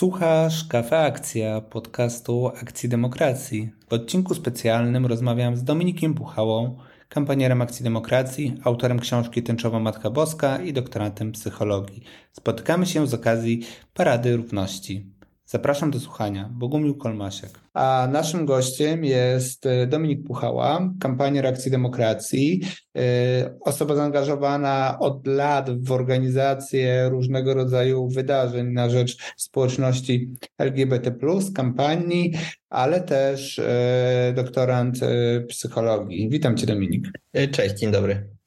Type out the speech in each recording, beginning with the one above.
Słuchasz Kafe Akcja, podcastu Akcji Demokracji. W odcinku specjalnym rozmawiam z Dominikiem Puchałą, kampanierem Akcji Demokracji, autorem książki Tęczowa Matka Boska i doktorantem psychologii. Spotykamy się z okazji Parady Równości. Zapraszam do słuchania. Bogumił Kolmasiak. A naszym gościem jest e, Dominik Puchała, kampanier Akcji Demokracji, e, osoba zaangażowana od lat w organizację różnego rodzaju wydarzeń na rzecz społeczności LGBT, kampanii, ale też e, doktorant psychologii. Witam Cię, Dominik. Cześć, dzień dobry.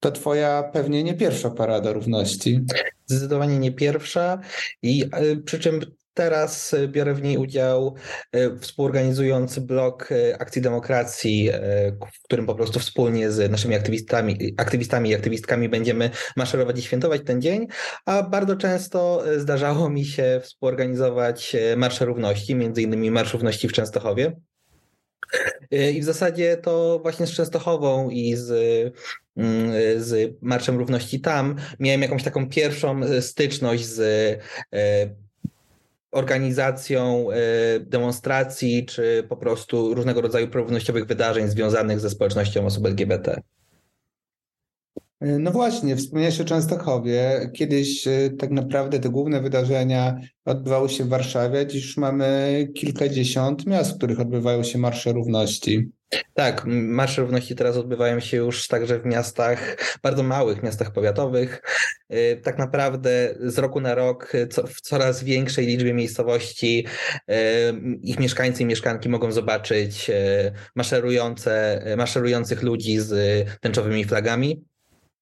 To twoja pewnie nie pierwsza parada równości. Zdecydowanie nie pierwsza i e, przy czym teraz biorę w niej udział e, współorganizując blok e, Akcji Demokracji, w którym po prostu wspólnie z naszymi aktywistami, aktywistami i aktywistkami będziemy maszerować i świętować ten dzień, a bardzo często zdarzało mi się współorganizować Marsze Równości, między innymi Marsz Równości w Częstochowie. I w zasadzie to właśnie z Częstochową i z, z Marszem Równości tam miałem jakąś taką pierwszą styczność z e, organizacją e, demonstracji, czy po prostu różnego rodzaju prorównościowych wydarzeń związanych ze społecznością osób LGBT. No właśnie, wspomniałeś o Częstochowie. Kiedyś e, tak naprawdę te główne wydarzenia odbywały się w Warszawie, dziś już mamy kilkadziesiąt miast, w których odbywają się Marsze Równości. Tak, Marsze Równości teraz odbywają się już także w miastach, bardzo małych miastach powiatowych. E, tak naprawdę z roku na rok w coraz większej liczbie miejscowości e, ich mieszkańcy i mieszkanki mogą zobaczyć maszerujące, maszerujących ludzi z tęczowymi flagami.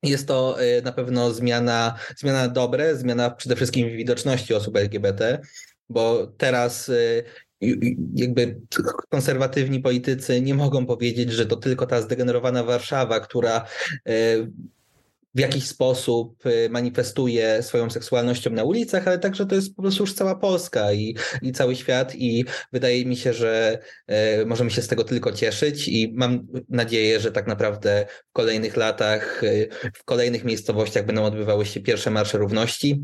Jest to y, na pewno zmiana, zmiana dobre, zmiana przede wszystkim widoczności osób LGBT, bo teraz y, jakby konserwatywni politycy nie mogą powiedzieć, że to tylko ta zdegenerowana Warszawa, która y, w jakiś sposób y, manifestuje swoją seksualnością na ulicach, ale także to jest po prostu już cała Polska i, i cały świat i wydaje mi się, że y, możemy się z tego tylko cieszyć i mam nadzieję, że tak naprawdę w kolejnych latach, w kolejnych miejscowościach będą odbywały się pierwsze marsze równości.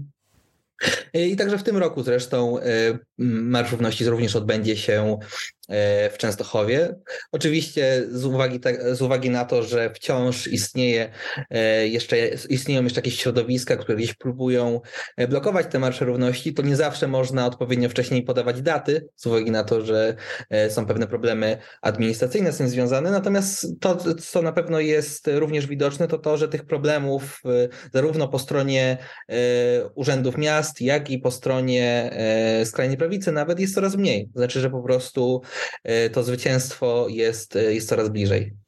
I także w tym roku zresztą Marsz Równości również odbędzie się w Częstochowie. Oczywiście z uwagi, z uwagi na to, że wciąż istnieje e, jeszcze, istnieją jeszcze jakieś środowiska, które gdzieś próbują e, blokować te marsze równości, to nie zawsze można odpowiednio wcześniej podawać daty, z uwagi na to, że są pewne problemy administracyjne z tym związane. Natomiast to, co na pewno jest również widoczne, to to, że tych problemów zarówno po stronie urzędów miast, jak i po stronie skrajnej prawicy nawet jest coraz mniej. Znaczy, że po prostu E, to zwycięstwo jest, e, jest coraz bliżej.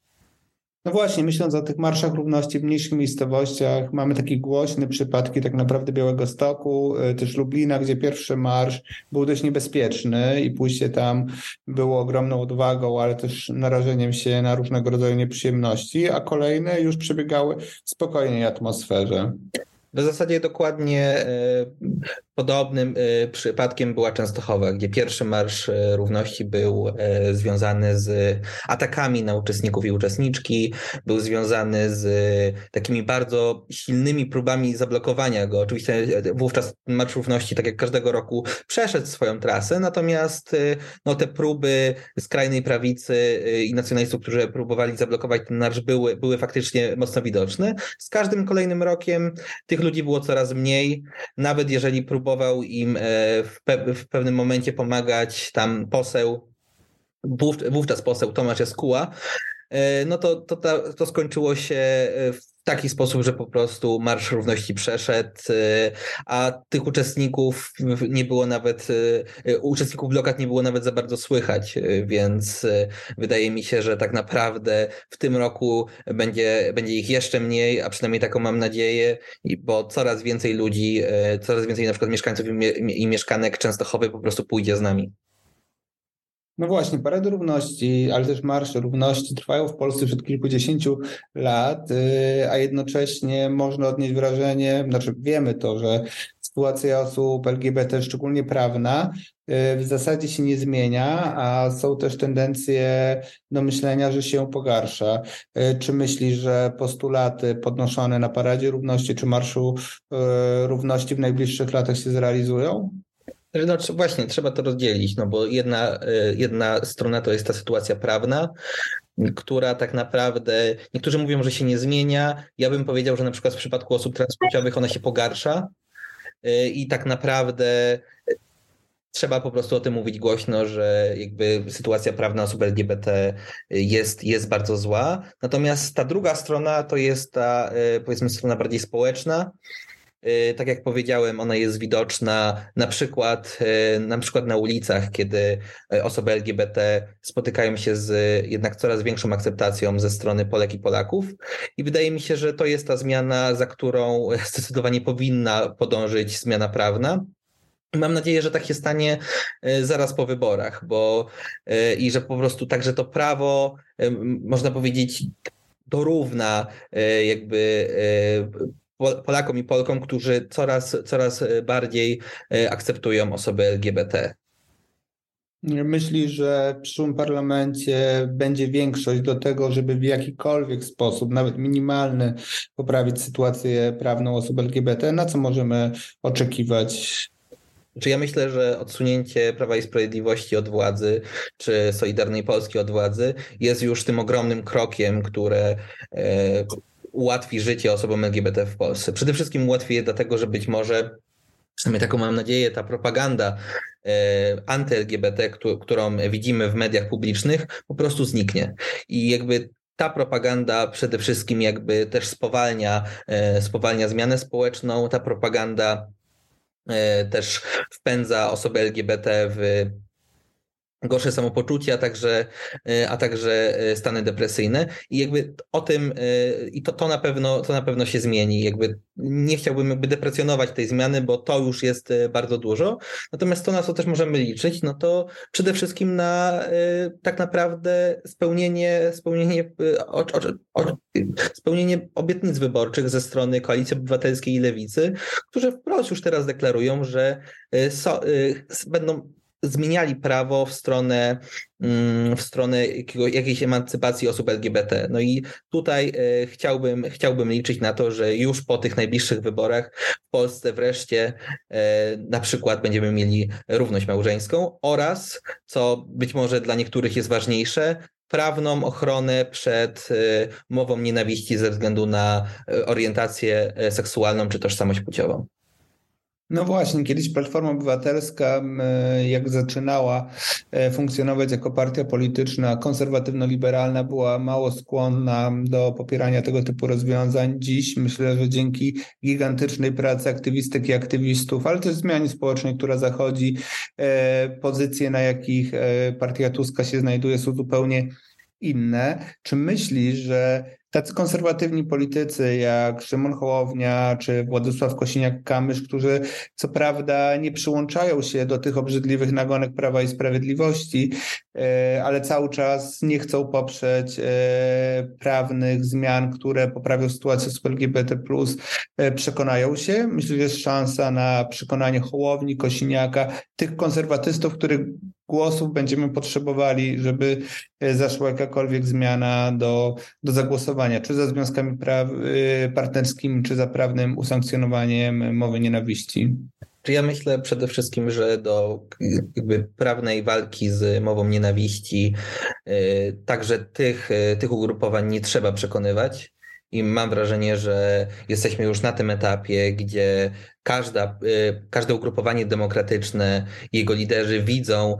No właśnie, myśląc o tych marszach równości w mniejszych miejscowościach, mamy takie głośne przypadki tak naprawdę Białego Stoku, e, też Lublina, gdzie pierwszy marsz był dość niebezpieczny i pójście tam było ogromną odwagą, ale też narażeniem się na różnego rodzaju nieprzyjemności, a kolejne już przebiegały w spokojnej atmosferze. W zasadzie dokładnie Podobnym y, przypadkiem była Częstochowa, gdzie pierwszy Marsz y, Równości był y, związany z atakami na uczestników i uczestniczki, był związany z takimi bardzo silnymi próbami zablokowania go. Oczywiście wówczas Marsz Równości, tak jak każdego roku, przeszedł swoją trasę, natomiast no, te próby skrajnej prawicy i nacjonalistów, którzy próbowali zablokować ten marsz, były, były faktycznie mocno widoczne. Z każdym kolejnym rokiem tych ludzi było coraz mniej, nawet jeżeli próbowali próbował im e, w, pe w pewnym momencie pomagać tam poseł, wówczas poseł Tomasz Jaskuła, no to, to, to skończyło się e, w taki sposób, że po prostu Marsz Równości przeszedł, a tych uczestników nie było nawet, uczestników blokad nie było nawet za bardzo słychać, więc wydaje mi się, że tak naprawdę w tym roku będzie, będzie ich jeszcze mniej, a przynajmniej taką mam nadzieję, bo coraz więcej ludzi, coraz więcej na przykład mieszkańców i mieszkanek Częstochowy po prostu pójdzie z nami. No właśnie, Parady Równości, ale też Marsze Równości trwają w Polsce od kilkudziesięciu lat, y, a jednocześnie można odnieść wrażenie, znaczy wiemy to, że sytuacja osób LGBT, szczególnie prawna, w zasadzie się nie zmienia, a są też tendencje do myślenia, że się pogarsza. Czy myślisz, że postulaty podnoszone na Paradzie Równości czy Marszu Równości w najbliższych latach się zrealizują? No, właśnie, trzeba to rozdzielić, no bo jedna, jedna strona to jest ta sytuacja prawna, która tak naprawdę, niektórzy mówią, że się nie zmienia. Ja bym powiedział, że na przykład w przypadku osób transpłciowych ona się pogarsza y, i tak naprawdę trzeba po prostu o tym mówić głośno, że jakby sytuacja prawna osób LGBT jest, jest bardzo zła. Natomiast ta druga strona to jest ta powiedzmy strona bardziej społeczna, tak jak powiedziałem, ona jest widoczna na przykład, y, na przykład na ulicach, kiedy y, osoby LGBT spotykają się z jednak coraz większą akceptacją ze strony Polek i Polaków. I wydaje mi się, że to jest ta zmiana, za którą zdecydowanie powinna podążyć zmiana prawna. Mam nadzieję, że tak się stanie zaraz po wyborach, bo i że po prostu także to prawo, można powiedzieć, dorówna jakby Polakom i Polkom, którzy coraz, coraz bardziej e, akceptują osoby LGBT. Myśli, że w przyszłym parlamencie będzie większość do tego, żeby w jakikolwiek sposób, nawet minimalny, poprawić sytuację prawną osób LGBT? Na co możemy oczekiwać? Czy ja myślę, że odsunięcie Prawa i Sprawiedliwości od władzy, czy Solidarnej Polski od władzy jest już tym ogromnym krokiem, które e, ułatwi życie osobom LGBT w Polsce. Przede wszystkim ułatwi je dlatego, że być może przynajmniej taką mam nadzieję, ta propaganda e, anty-LGBT, którą widzimy w mediach publicznych, po prostu zniknie. I jakby ta propaganda przede wszystkim jakby też spowalnia, e, spowalnia zmianę społeczną, ta propaganda e, też wpędza osoby LGBT w gorsze samopoczucie, a także, e, a także e, stany depresyjne i jakby o tym e, i to, to na pewno to na pewno się zmieni. Jakby nie chciałbym jakby deprecjonować tej zmiany, bo to już jest bardzo dużo. Natomiast to, na co też możemy liczyć, no to przede wszystkim na tak naprawdę spełnienie, spełnienie, o, o, o, spełnienie obietnic wyborczych ze strony Koalicji Obywatelskiej i Lewicy, którzy wprost już teraz deklarują, że so, będą zmieniali prawo w stronę, mm, w stronę jakiejś emancypacji osób LGBT. No i tutaj e, chciałbym, chciałbym liczyć na to, że już po tych najbliższych wyborach w Polsce wreszcie e, na przykład będziemy mieli równość małżeńską oraz, co być może dla niektórych jest ważniejsze, prawną ochronę przed e, mową nienawiści ze względu na orientację seksualną czy tożsamość płciową. No właśnie, kiedyś Platforma Obywatelska, jak zaczynała e, funkcjonować jako partia polityczna, konserwatywno-liberalna, była mało skłonna do popierania tego typu rozwiązań. Dziś myślę, że dzięki gigantycznej pracy aktywistek i aktywistów, ale też zmianie społecznej, która zachodzi, e, pozycje, na jakich e, partia Tuska się znajduje, są zupełnie inne. Czy myślisz, że tacy konserwatywni politycy jak Szymon Hołownia czy Władysław Kosiniak-Kamysz, którzy co prawda nie przyłączają się do tych obrzydliwych nagonek Prawa i Sprawiedliwości, e, ale cały czas nie chcą poprzeć e, prawnych zmian, które poprawią sytuację z LGBT+, e, przekonają się. Myślę, że jest szansa na przekonanie Hołowni, Kosiniaka, tych konserwatystów, których głosów będziemy potrzebowali, żeby zaszła jakakolwiek zmiana do, do zagłosowania czy za związkami y, partnerskimi, czy za prawnym usankcjonowaniem mowy nienawiści? Ja myślę przede wszystkim, że do jakby prawnej walki z mową nienawiści y, także tych, y, tych ugrupowań nie trzeba przekonywać. I mam wrażenie, że jesteśmy już na tym etapie, gdzie każda, y, każde ugrupowanie demokratyczne, jego liderzy widzą,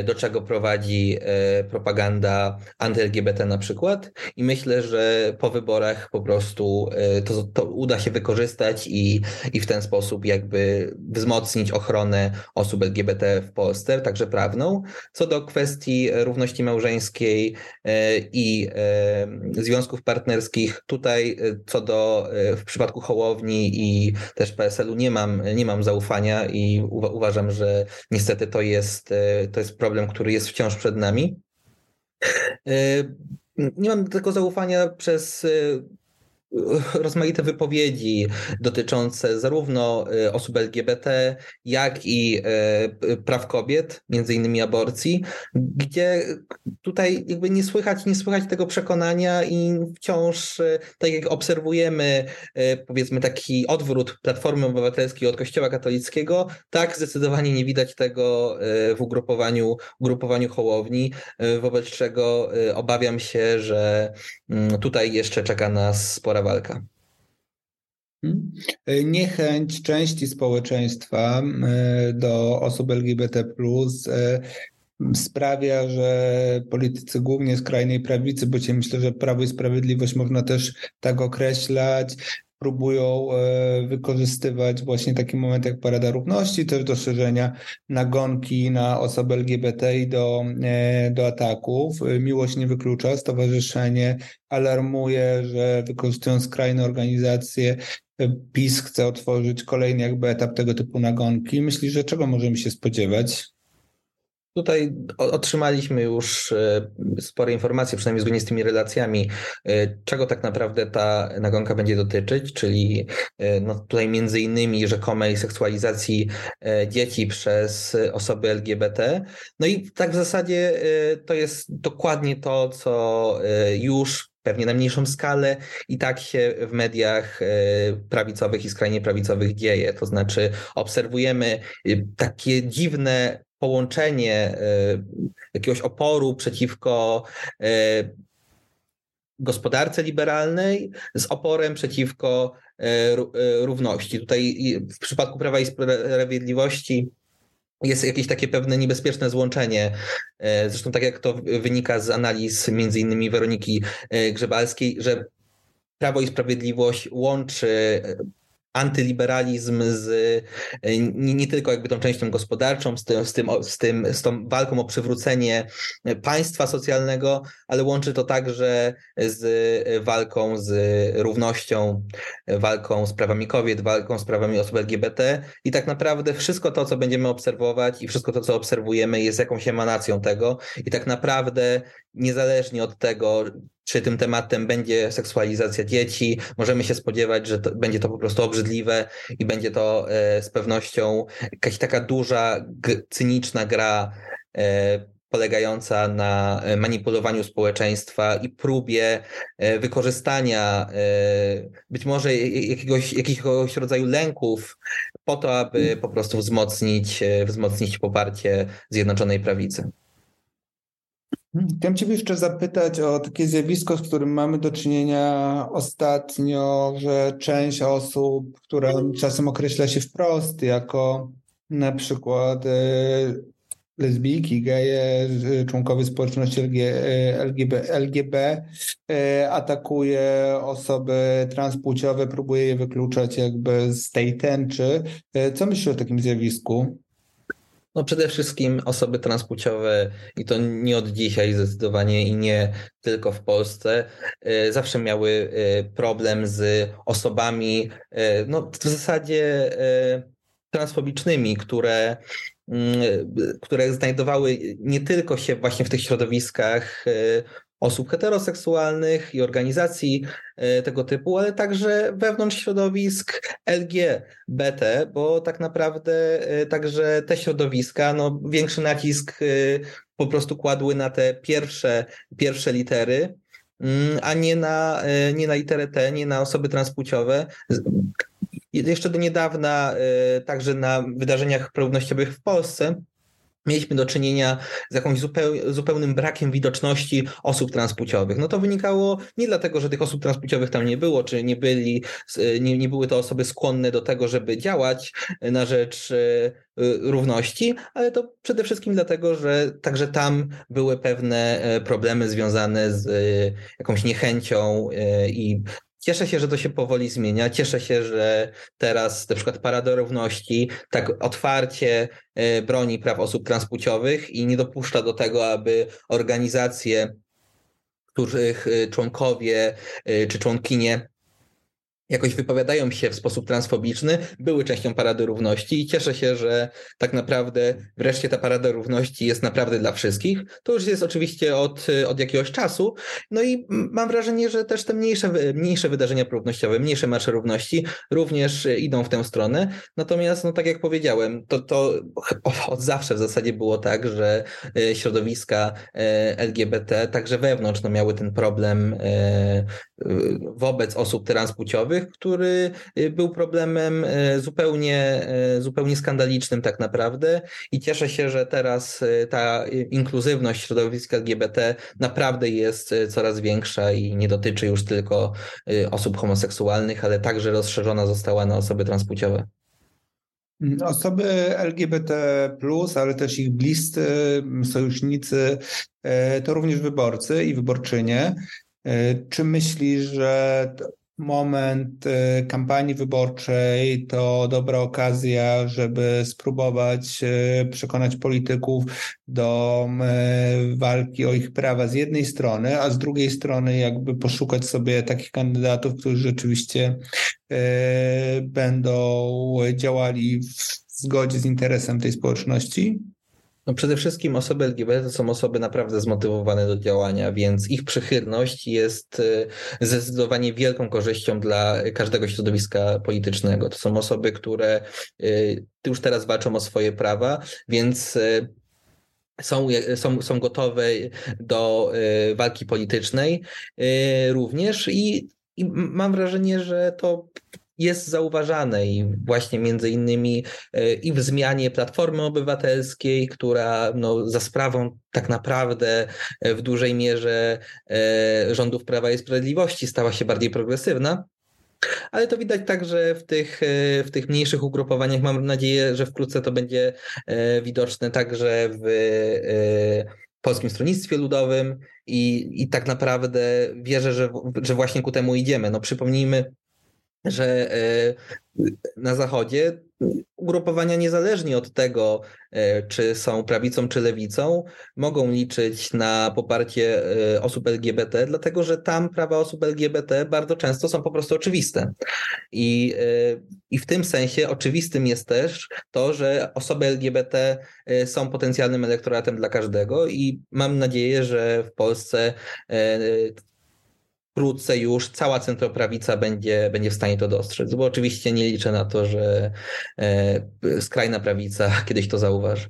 y, do czego prowadzi y, propaganda anty-LGBT na przykład i myślę, że po wyborach po prostu to, to uda się wykorzystać i, i w ten sposób jakby wzmocnić ochronę osób LGBT w Polsce, także prawną. Co do kwestii równości małżeńskiej i związków partnerskich, tutaj co do w przypadku Hołowni i też PSL-u nie nie mam, nie mam zaufania i uważam, że niestety to jest, e, to jest problem, który jest wciąż przed nami. E, nie mam tego zaufania przez e, rozmaite wypowiedzi dotyczące zarówno osób LGBT, jak i praw kobiet, między innymi aborcji, gdzie tutaj jakby nie słychać, nie słychać tego przekonania i wciąż, tak jak obserwujemy, powiedzmy taki odwrót Platformy Obywatelskiej od Kościoła katolickiego, tak zdecydowanie nie widać tego w ugrupowaniu, ugrupowaniu Hołowni, wobec czego obawiam się, że mm, tutaj jeszcze czeka nas spora walka. Hmm? Niechęć części społeczeństwa e, do osób LGBT e, sprawia, że politycy głównie skrajnej prawicy, bo myślę, że Prawo i Sprawiedliwość można też tak określać, próbują e, wykorzystywać właśnie taki moment jak Parada Równości, też do szerzenia nagonki na osoby LGBT i do, e, do ataków. Miłość nie wyklucza, stowarzyszenie alarmuje, że wykorzystując skrajne organizacje e, PiS chce otworzyć kolejny jakby etap tego typu nagonki. Myśli, że czego możemy się spodziewać? Tutaj otrzymaliśmy już e, spore informacje, przynajmniej zgodnie z tymi relacjami, e, czego tak naprawdę ta nagonka będzie dotyczyć, czyli e, no tutaj między innymi rzekomej seksualizacji dzieci przez osoby LGBT. No i tak w zasadzie to jest dokładnie to, co już pewnie na mniejszą skalę i tak się w mediach prawicowych i skrajnie prawicowych dzieje. To znaczy obserwujemy takie dziwne połączenie e, jakiegoś oporu przeciwko e, gospodarce liberalnej z oporem przeciwko e, równości. Tutaj w przypadku Prawa i Sprawiedliwości jest jakieś takie pewne niebezpieczne złączenie. Zresztą tak jak to wynika z analiz między innymi Weroniki Grzebalskiej, że Prawo i Sprawiedliwość łączy antyliberalizm z e, nie, nie, tylko jakby tą częścią gospodarczą, z, tym, z, tym, z, tym, z tą walką o przywrócenie państwa socjalnego, ale łączy to także z walką z równością, walką z prawami kobiet, walką z prawami osób LGBT i tak naprawdę wszystko to, co będziemy obserwować i wszystko to, co obserwujemy jest jakąś emanacją tego. I tak naprawdę niezależnie od tego, czy tym tematem będzie seksualizacja dzieci. Możemy się spodziewać, że to, będzie to po prostu obrzydliwe i będzie to e, z pewnością jakaś taka duża, cyniczna gra e, polegająca na e, manipulowaniu społeczeństwa i próbie e, wykorzystania e, być może jakiegoś, jakiegoś rodzaju lęków po to, aby po prostu wzmocnić, wzmocnić poparcie Zjednoczonej Prawicy. Chciałem Ciebie jeszcze zapytać o takie zjawisko, z którym mamy do czynienia ostatnio, że część osób, która czasem określa się wprost jako na przykład e, lesbijki, geje, członkowie społeczności LGB, LGB e, atakuje osoby transpłciowe, próbuje je wykluczać jakby z tej tęczy. E, co myślisz o takim zjawisku? No przede wszystkim osoby transpłciowe i to nie od dzisiaj zdecydowanie i nie tylko w Polsce, e, zawsze miały e, problem z osobami e, no w zasadzie transfobicznymi, które mm, które znajdowały nie tylko się właśnie w tych środowiskach osób heteroseksualnych i organizacji e, tego typu, ale także wewnątrz środowisk LGBT, bo tak naprawdę e, także te środowiska, no, większy nacisk e, po prostu kładły na te pierwsze, pierwsze litery, mm, a nie na, nie na literę T, nie na osoby transpłciowe. Jeszcze do niedawna, także na wydarzeniach równościowych w Polsce, mieliśmy do czynienia z jakimś zupełnym brakiem widoczności osób transpłciowych. No to wynikało nie dlatego, że tych osób transpłciowych tam nie było, czy nie byli, nie, nie były to osoby skłonne do tego, żeby działać na rzecz e, równości, ale to przede wszystkim dlatego, że także tam były pewne e, problemy związane z e, jakąś niechęcią i Cieszę się, że to się powoli zmienia. Cieszę się, że teraz na przykład Parada Równości tak otwarcie e, broni praw osób transpłciowych i nie dopuszcza do tego, aby organizacje, których e, członkowie e, czy członkinie jakoś wypowiadają się w sposób transfobiczny, były częścią Parady Równości i cieszę się, że tak naprawdę wreszcie ta Parada Równości jest naprawdę dla wszystkich. To już jest oczywiście od, od jakiegoś czasu. No i mam wrażenie, że też te mniejsze, mniejsze wydarzenia równościowe, mniejsze marsze równości również idą w tę stronę. Natomiast, no tak jak powiedziałem, to, to od zawsze w zasadzie było tak, że e, środowiska e, LGBT także wewnątrz no, miały ten problem e, wobec osób transpłciowych, który y, był problemem y, zupełnie, y, zupełnie skandalicznym tak naprawdę i cieszę się, że teraz ta inkluzywność środowiska LGBT naprawdę jest coraz większa i nie dotyczy już tylko osób homoseksualnych, ale także rozszerzona została na osoby transpłciowe. Osoby LGBT, ale też ich bliscy, sojusznicy, to również wyborcy i wyborczynie. Czy myślisz, że moment y, kampanii wyborczej to dobra okazja, żeby spróbować y, przekonać polityków do y, walki o ich prawa z jednej strony, a z drugiej strony jakby poszukać sobie takich kandydatów, którzy rzeczywiście będą działali w zgodzie z interesem tej społeczności? No przede wszystkim osoby LGBT to są osoby naprawdę zmotywowane do działania, więc ich przychylność jest y, zdecydowanie wielką korzyścią dla każdego środowiska politycznego. To są osoby, które y, już teraz walczą o swoje prawa, więc y, są, są, są gotowe do walki politycznej również i, i mam wrażenie, że to jest zauważane i właśnie między innymi e, i w zmianie Platformy Obywatelskiej, która no, za sprawą tak naprawdę e, w dużej mierze e, rządów Prawa i Sprawiedliwości stała się bardziej progresywna. Ale to widać także w tych, w tych mniejszych ugrupowaniach. Mam nadzieję, że wkrótce to będzie widoczne także w Polskim Stronnictwie Ludowym i, i tak naprawdę wierzę, że, że właśnie ku temu idziemy. No przypomnijmy, że e, na Zachodzie ugrupowania niezależnie od tego, e, czy są prawicą czy lewicą, mogą liczyć na poparcie e, osób LGBT, dlatego że tam prawa osób LGBT bardzo często są po prostu oczywiste. I, i w tym sensie oczywistym jest też to, że osoby LGBT są potencjalnym elektoratem dla każdego i mam nadzieję, że w Polsce wkrótce już cała centroprawica będzie, będzie w stanie to dostrzec, bo oczywiście nie liczę na to, że e, skrajna prawica kiedyś to zauważy.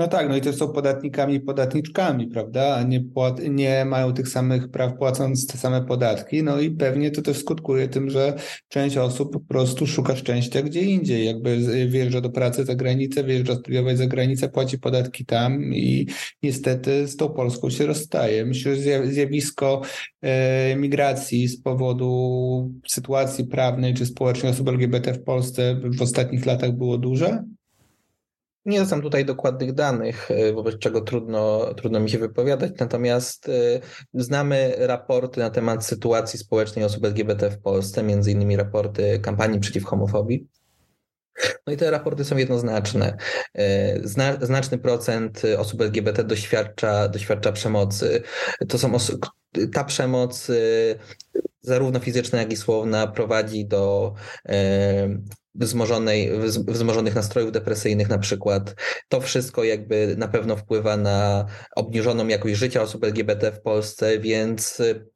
No tak, no i też są podatnikami i podatniczkami, prawda? Nie, płat, nie mają tych samych praw płacąc te same podatki. No i pewnie to też skutkuje tym, że część osób po prostu szuka szczęścia gdzie indziej. Jakby wjeżdża do pracy za granicę, wjeżdża studiować za granicę, płaci podatki tam i niestety z tą Polską się rozstaje. Myślę, że zjawisko e, migracji z powodu sytuacji prawnej czy społecznej osób LGBT w Polsce w ostatnich latach było duże. Nie znam tutaj dokładnych danych, e, wobec czego trudno, trudno mi się wypowiadać, natomiast e, znamy raporty na temat sytuacji społecznej osób LGBT w Polsce, między innymi raporty kampanii przeciw homofobii. No i te raporty są jednoznaczne. E, zna, znaczny procent osób LGBT doświadcza, doświadcza przemocy. To są ta przemoc zarówno fizyczna, jak i słowna prowadzi do wzmożonej, wzmożonych nastrojów depresyjnych na przykład. To wszystko jakby na pewno wpływa na obniżoną jakość życia osób LGBT w Polsce, więc y,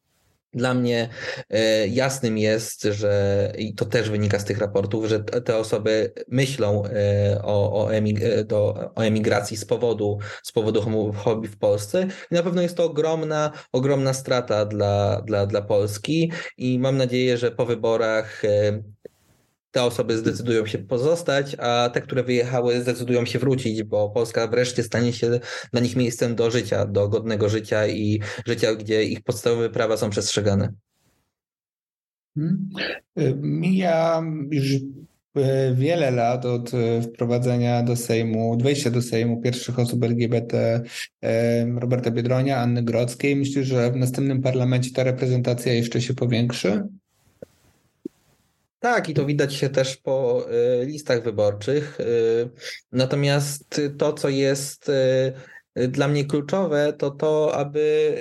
dla mnie y, jasnym jest, że i to też wynika z tych raportów, że te osoby myślą y, o, o, emig do, o emigracji z powodu, z powodu homofobii w Polsce. I na pewno jest to ogromna, ogromna strata dla, dla, dla Polski i mam nadzieję, że po wyborach te osoby zdecydują się pozostać, a te, które wyjechały, zdecydują się wrócić, bo Polska wreszcie stanie się dla nich miejscem do życia, do godnego życia i życia, gdzie ich podstawowe prawa są przestrzegane. Hmm. Mija już e, wiele lat od e, wprowadzenia do Sejmu, wejścia do Sejmu pierwszych osób LGBT e, Roberta Biedronia, Anny Grodzkiej. Myślę, że w następnym parlamencie ta reprezentacja jeszcze się powiększy? Tak, i to widać się też po y, listach wyborczych. Y, natomiast to, co jest y, dla mnie kluczowe, to to, aby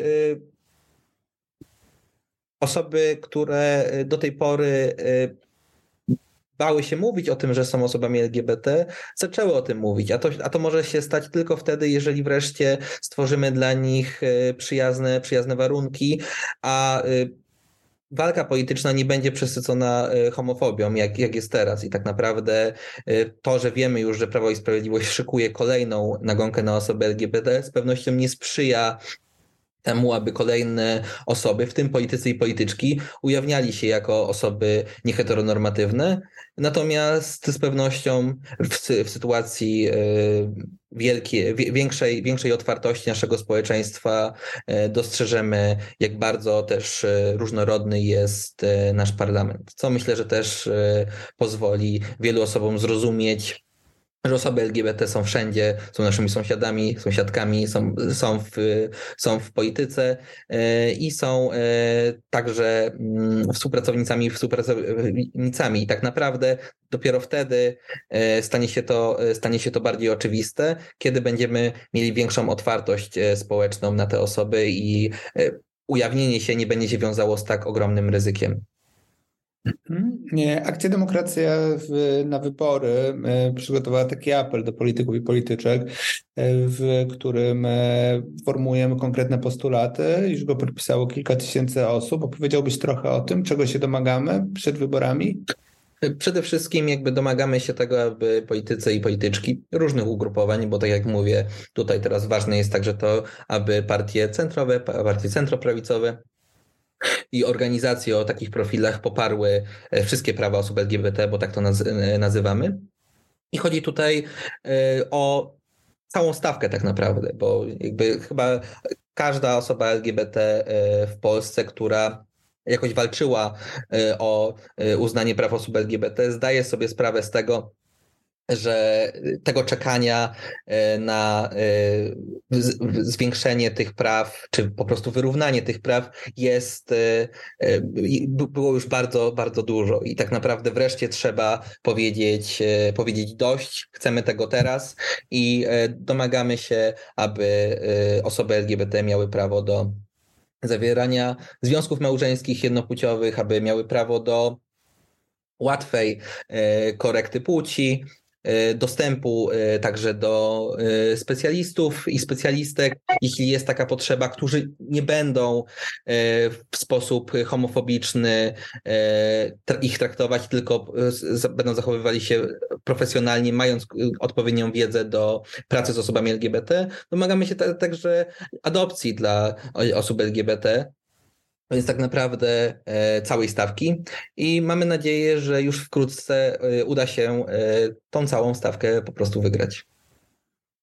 osoby, które do tej pory bały się mówić o tym, że są osobami LGBT, zaczęły o tym mówić. A to, a to może się stać tylko wtedy, jeżeli wreszcie stworzymy dla nich przyjazne, przyjazne warunki, a walka polityczna nie będzie przesycona e, homofobią, jak, jak jest teraz. I tak naprawdę e, to, że wiemy już, że Prawo i Sprawiedliwość szykuje kolejną nagonkę na osoby LGBT, z pewnością nie sprzyja temu, aby kolejne osoby, w tym politycy i polityczki, ujawniali się jako osoby nieheteronormatywne. Natomiast z pewnością w, w sytuacji e, wielkie, większej, większej otwartości naszego społeczeństwa e, dostrzeżemy, jak bardzo też e, różnorodny jest nasz parlament. Co myślę, że też pozwoli wielu osobom zrozumieć, że osoby LGBT są wszędzie, są naszymi sąsiadami, sąsiadkami, są, są, w, są w polityce e, i są e, także mm, współpracownicami, współpracownicami. I tak naprawdę dopiero wtedy e, stanie się, to, stanie się to bardziej oczywiste, kiedy będziemy mieli większą otwartość społeczną na te osoby i ujawnienie się nie będzie się wiązało z tak ogromnym ryzykiem. Akcja Demokracja w, na wybory e, przygotowała taki apel do polityków i polityczek, e, w którym e, formujemy konkretne postulaty. Już go podpisało kilka tysięcy osób. Opowiedziałbyś trochę o tym, czego się domagamy przed wyborami? Przede wszystkim jakby domagamy się tego, aby politycy i polityczki różnych ugrupowań, bo tak jak mówię, tutaj teraz ważne jest także to, aby partie centrowe, partie centroprawicowe i organizacje o takich profilach poparły e, wszystkie prawa osób LGBT, bo tak to e, nazywamy. I chodzi tutaj e, o całą stawkę tak naprawdę, bo jakby chyba każda osoba LGBT w Polsce, która jakoś walczyła o uznanie praw osób LGBT, zdaje sobie sprawę z tego, że tego czekania e, na e, zwiększenie tych praw, czy po prostu wyrównanie tych praw jest, e, było już bardzo, bardzo dużo. I tak naprawdę wreszcie trzeba powiedzieć, powiedzieć dość, chcemy tego teraz i domagamy się, aby osoby LGBT miały prawo do zawierania związków małżeńskich jednopłciowych, aby miały prawo do łatwej korekty płci, dostępu e, także do e, specjalistów i specjalistek, jeśli jest taka potrzeba, którzy nie będą w sposób homofobiczny ich traktować, tylko będą zachowywali się profesjonalnie, mając odpowiednią wiedzę do pracy z osobami LGBT. Domagamy się także adopcji dla osób LGBT, więc tak naprawdę e, całej stawki i mamy nadzieję, że już wkrótce e, uda się e, tą całą stawkę po prostu wygrać.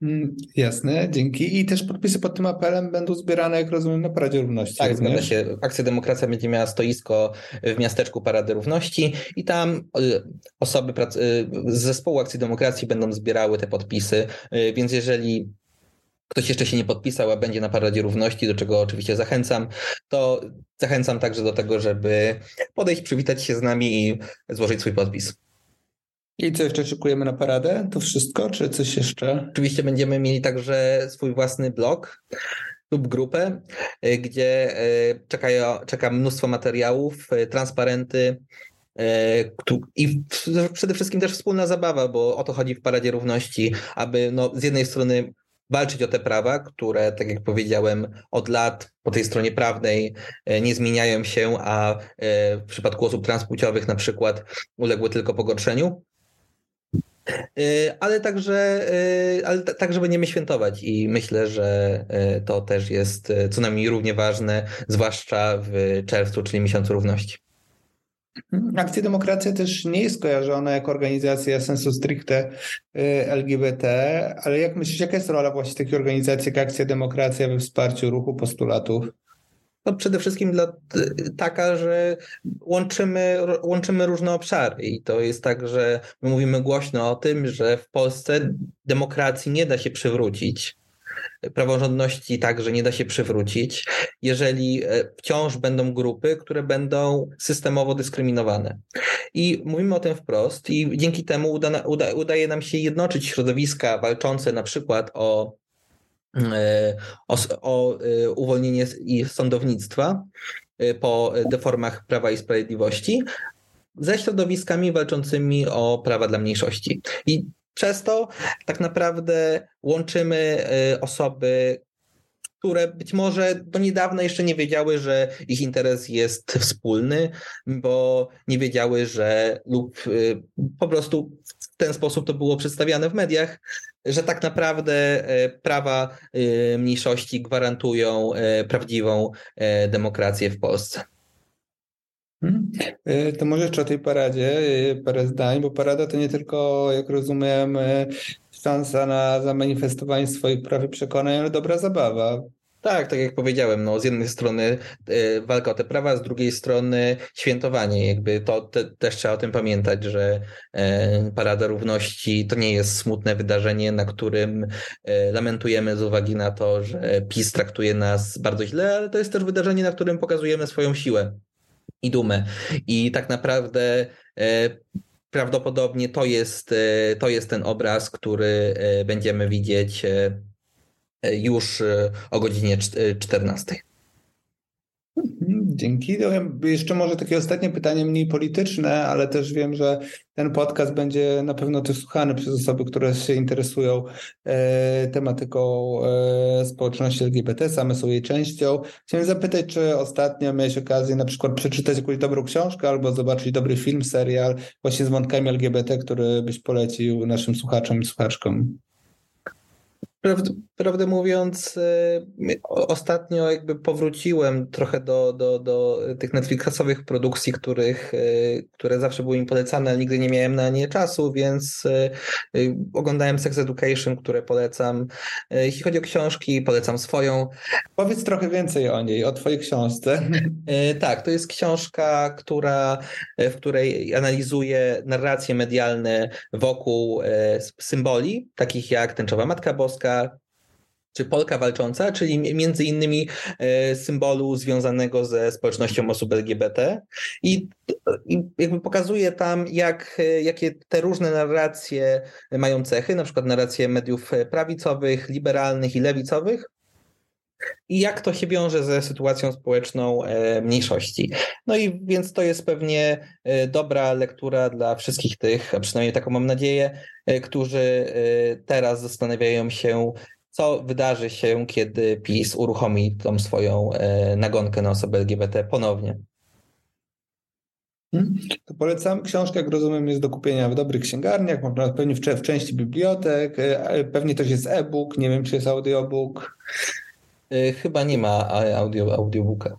Mm, jasne, dzięki. I też podpisy pod tym apelem będą zbierane, jak rozumiem, na Paradzie Równości. Tak, zgadza się. Akcja Demokracja będzie miała stoisko w miasteczku Parady Równości i tam osoby z zespołu Akcji Demokracji będą zbierały te podpisy, więc jeżeli ktoś jeszcze się nie podpisał, a będzie na Paradzie Równości, do czego oczywiście zachęcam, to zachęcam także do tego, żeby podejść, przywitać się z nami i złożyć swój podpis. I co jeszcze szykujemy na paradę? To wszystko, czy coś jeszcze? Oczywiście będziemy mieli także swój własny blog lub grupę, y, gdzie y, czekają, czeka mnóstwo materiałów, y, transparenty, i przede wszystkim też wspólna zabawa, bo o to chodzi w Paradzie Równości, aby no, z jednej strony walczyć o te prawa, które, tak jak powiedziałem, od lat po tej stronie prawnej e, nie zmieniają się, a e, w przypadku osób transpłciowych na przykład uległy tylko pogorszeniu. E, ale także, ale także będziemy świętować i myślę, że to też jest co najmniej równie ważne, zwłaszcza w czerwcu, czyli miesiącu równości. Akcja Demokracja też nie jest kojarzona jako organizacja sensu stricte y, LGBT, ale jak myślisz, jaka jest rola właśnie takiej organizacji jak Akcja Demokracja we wsparciu ruchu postulatów? No przede wszystkim dla, taka, że łączymy, łączymy różne obszary i to jest tak, że my mówimy głośno o tym, że w Polsce demokracji nie da się przywrócić praworządności także nie da się przywrócić, jeżeli e, wciąż będą grupy, które będą systemowo dyskryminowane. I mówimy o tym wprost i dzięki temu uda, uda, udaje nam się jednoczyć środowiska walczące na przykład o e, o, o, e, uwolnienie sądownictwa po deformach Prawa i Sprawiedliwości ze środowiskami walczącymi o prawa dla mniejszości. I przez to tak naprawdę łączymy osoby, które być może do niedawna jeszcze nie wiedziały, że ich interes jest wspólny, bo nie wiedziały, że lub y, po prostu w ten sposób to było przedstawiane w mediach, że tak naprawdę y, prawa y, mniejszości gwarantują prawdziwą demokrację w Polsce. Hmm. To może jeszcze o tej paradzie parę zdań, bo parada to nie tylko, jak rozumiem, szansa na zamanifestowanie swoich praw i przekonań, ale dobra zabawa. Tak, tak jak powiedziałem, no, z jednej strony y, walka o te prawa, z drugiej strony świętowanie. Jakby to te, też trzeba o tym pamiętać, że y, Parada Równości to nie jest smutne wydarzenie, na którym y, lamentujemy z uwagi na to, że PiS traktuje nas bardzo źle, ale to jest też wydarzenie, na którym pokazujemy swoją siłę i dumę. I tak naprawdę prawdopodobnie to jest, to jest ten obraz, który będziemy widzieć już e, o godzinie 14. Dzięki. No, jeszcze może takie ostatnie pytanie, mniej polityczne, ale też wiem, że ten podcast będzie na pewno też słuchany przez osoby, które się interesują e, tematyką e, społeczności LGBT, same są jej częścią. Chciałem zapytać, czy ostatnio miałeś okazję na przykład przeczytać jakąś dobrą książkę albo zobaczyć dobry film, serial właśnie z wątkami LGBT, który byś polecił naszym słuchaczom i słuchaczkom? Prawdę, prawdę mówiąc, y, ostatnio jakby powróciłem trochę do, do, do tych Netflixowych produkcji, których, y, które zawsze były mi polecane, ale nigdy nie miałem na nie czasu, więc y, oglądałem Sex Education, które polecam. Jeśli chodzi o książki, polecam swoją. Powiedz trochę więcej o niej, o twojej książce. Tak, to jest książka, która, w której analizuję narracje medialne wokół symboli, takich jak Tęczowa Matka Boska, czy Polka walcząca, czyli między innymi e, symbolu związanego ze społecznością osób LGBT i, i jakby pokazuje tam, jak, e, jakie te różne narracje mają cechy, na przykład narracje mediów prawicowych, liberalnych i lewicowych, i jak to się wiąże ze sytuacją społeczną e, mniejszości. No i więc to jest pewnie dobra lektura dla wszystkich tych, a przynajmniej taką mam nadzieję, którzy teraz zastanawiają się, co wydarzy się, kiedy PiS uruchomi tą swoją e, nagonkę na osoby LGBT ponownie. Hmm? To polecam. Książkę, jak rozumiem, jest do kupienia w dobrych księgarniach, można pewnie w, w części bibliotek, e, pewnie też jest e-book, nie wiem, czy jest audiobook. E, chyba nie ma audio, audiobooka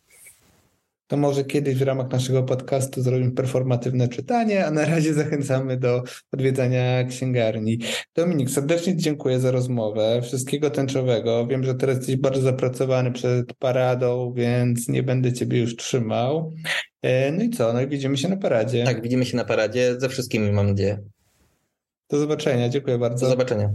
to może kiedyś w ramach naszego podcastu zrobimy performatywne czytanie, a na razie zachęcamy do odwiedzania księgarni. Dominik, serdecznie dziękuję za rozmowę. Wszystkiego tęczowego. Wiem, że teraz jesteś bardzo zapracowany przed paradą, więc nie będę ciebie już trzymał. E, no i co? No i widzimy się na paradzie. Tak, widzimy się na paradzie ze wszystkimi, mam nadzieję. Do zobaczenia. Dziękuję bardzo. Do zobaczenia.